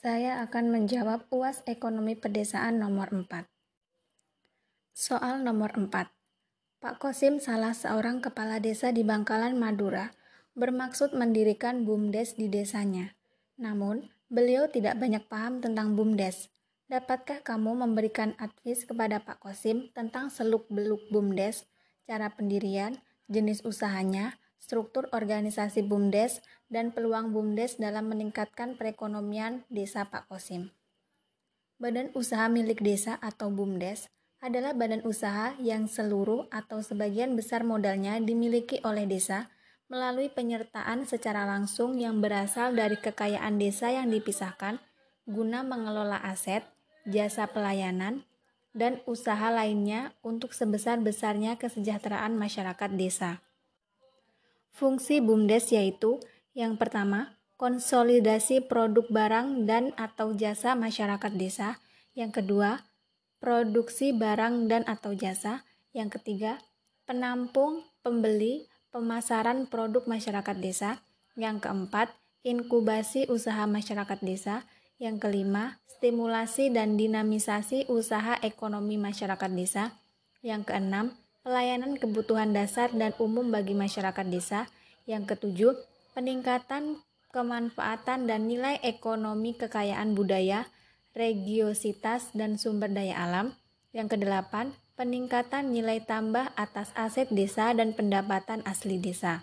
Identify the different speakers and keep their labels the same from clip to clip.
Speaker 1: Saya akan menjawab UAS Ekonomi Pedesaan nomor 4. Soal nomor 4. Pak Kosim salah seorang kepala desa di Bangkalan, Madura, bermaksud mendirikan BUMDes di desanya. Namun, beliau tidak banyak paham tentang BUMDes. Dapatkah kamu memberikan advis kepada Pak Kosim tentang seluk-beluk BUMDes, cara pendirian, jenis usahanya, struktur organisasi BUMDes, dan peluang BUMDes dalam meningkatkan perekonomian desa Pak Kosim. Badan usaha milik desa atau BUMDes adalah badan usaha yang seluruh atau sebagian besar modalnya dimiliki oleh desa melalui penyertaan secara langsung yang berasal dari kekayaan desa yang dipisahkan guna mengelola aset, jasa pelayanan, dan usaha lainnya untuk sebesar-besarnya kesejahteraan masyarakat desa. Fungsi BUMDes yaitu yang pertama, konsolidasi produk barang dan atau jasa masyarakat desa. Yang kedua, produksi barang dan atau jasa. Yang ketiga, penampung, pembeli, pemasaran produk masyarakat desa. Yang keempat, inkubasi usaha masyarakat desa. Yang kelima, stimulasi dan dinamisasi usaha ekonomi masyarakat desa. Yang keenam, pelayanan kebutuhan dasar dan umum bagi masyarakat desa. Yang ketujuh, peningkatan kemanfaatan dan nilai ekonomi kekayaan budaya, regiositas dan sumber daya alam. Yang kedelapan, peningkatan nilai tambah atas aset desa dan pendapatan asli desa.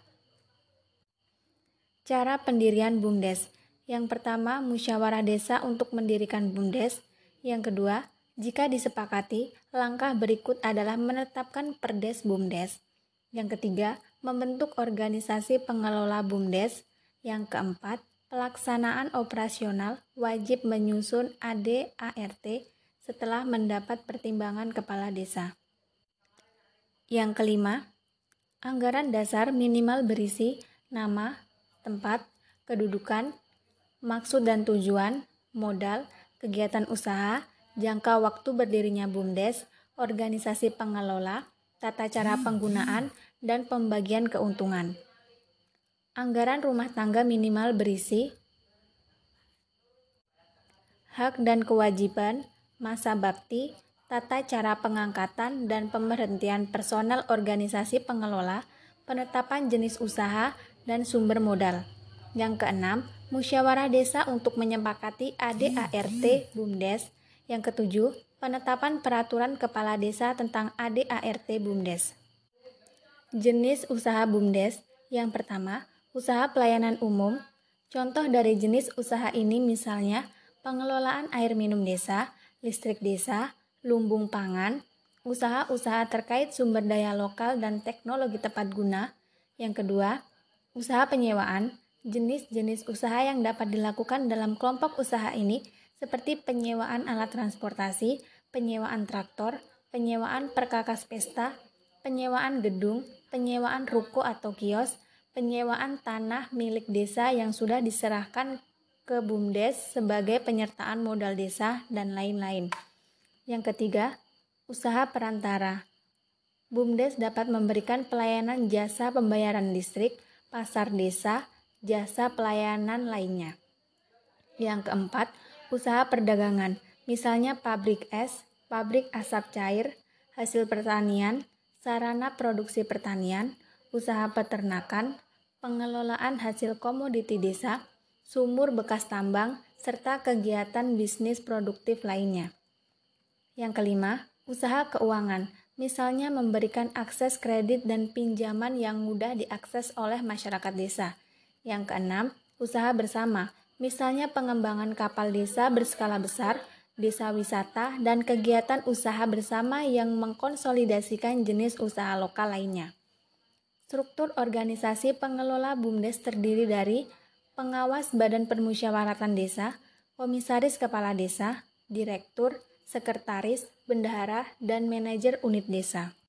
Speaker 1: Cara pendirian BUMDes. Yang pertama, musyawarah desa untuk mendirikan BUMDes. Yang kedua, jika disepakati, langkah berikut adalah menetapkan Perdes BUMDes. Yang ketiga, membentuk organisasi pengelola BUMDes. Yang keempat, pelaksanaan operasional wajib menyusun ADART setelah mendapat pertimbangan kepala desa. Yang kelima, anggaran dasar minimal berisi nama, tempat, kedudukan, maksud dan tujuan, modal, kegiatan usaha, jangka waktu berdirinya BUMDes, organisasi pengelola, tata cara penggunaan, dan pembagian keuntungan. Anggaran rumah tangga minimal berisi hak dan kewajiban, masa bakti, tata cara pengangkatan dan pemberhentian personel organisasi pengelola, penetapan jenis usaha, dan sumber modal. Yang keenam, musyawarah desa untuk menyepakati ADART BUMDes yang ketujuh, penetapan peraturan kepala desa tentang ADART BUMDes. Jenis usaha BUMDes yang pertama, usaha pelayanan umum. Contoh dari jenis usaha ini misalnya pengelolaan air minum desa, listrik desa, lumbung pangan, usaha-usaha terkait sumber daya lokal dan teknologi tepat guna. Yang kedua, usaha penyewaan, jenis-jenis usaha yang dapat dilakukan dalam kelompok usaha ini seperti penyewaan alat transportasi, penyewaan traktor, penyewaan perkakas pesta, penyewaan gedung, penyewaan ruko atau kios, penyewaan tanah milik desa yang sudah diserahkan ke BUMDes sebagai penyertaan modal desa, dan lain-lain. Yang ketiga, usaha perantara. BUMDes dapat memberikan pelayanan jasa pembayaran listrik, pasar desa, jasa pelayanan lainnya. Yang keempat, usaha perdagangan, misalnya pabrik es, pabrik asap cair, hasil pertanian, sarana produksi pertanian, usaha peternakan, pengelolaan hasil komoditi desa, sumur bekas tambang, serta kegiatan bisnis produktif lainnya. Yang kelima, usaha keuangan, misalnya memberikan akses kredit dan pinjaman yang mudah diakses oleh masyarakat desa. Yang keenam, usaha bersama, misalnya pengembangan kapal desa berskala besar, desa wisata, dan kegiatan usaha bersama yang mengkonsolidasikan jenis usaha lokal lainnya. Struktur organisasi pengelola BUMDes terdiri dari pengawas Badan Permusyawaratan Desa, komisaris kepala desa, direktur, sekretaris, bendahara, dan manajer unit desa.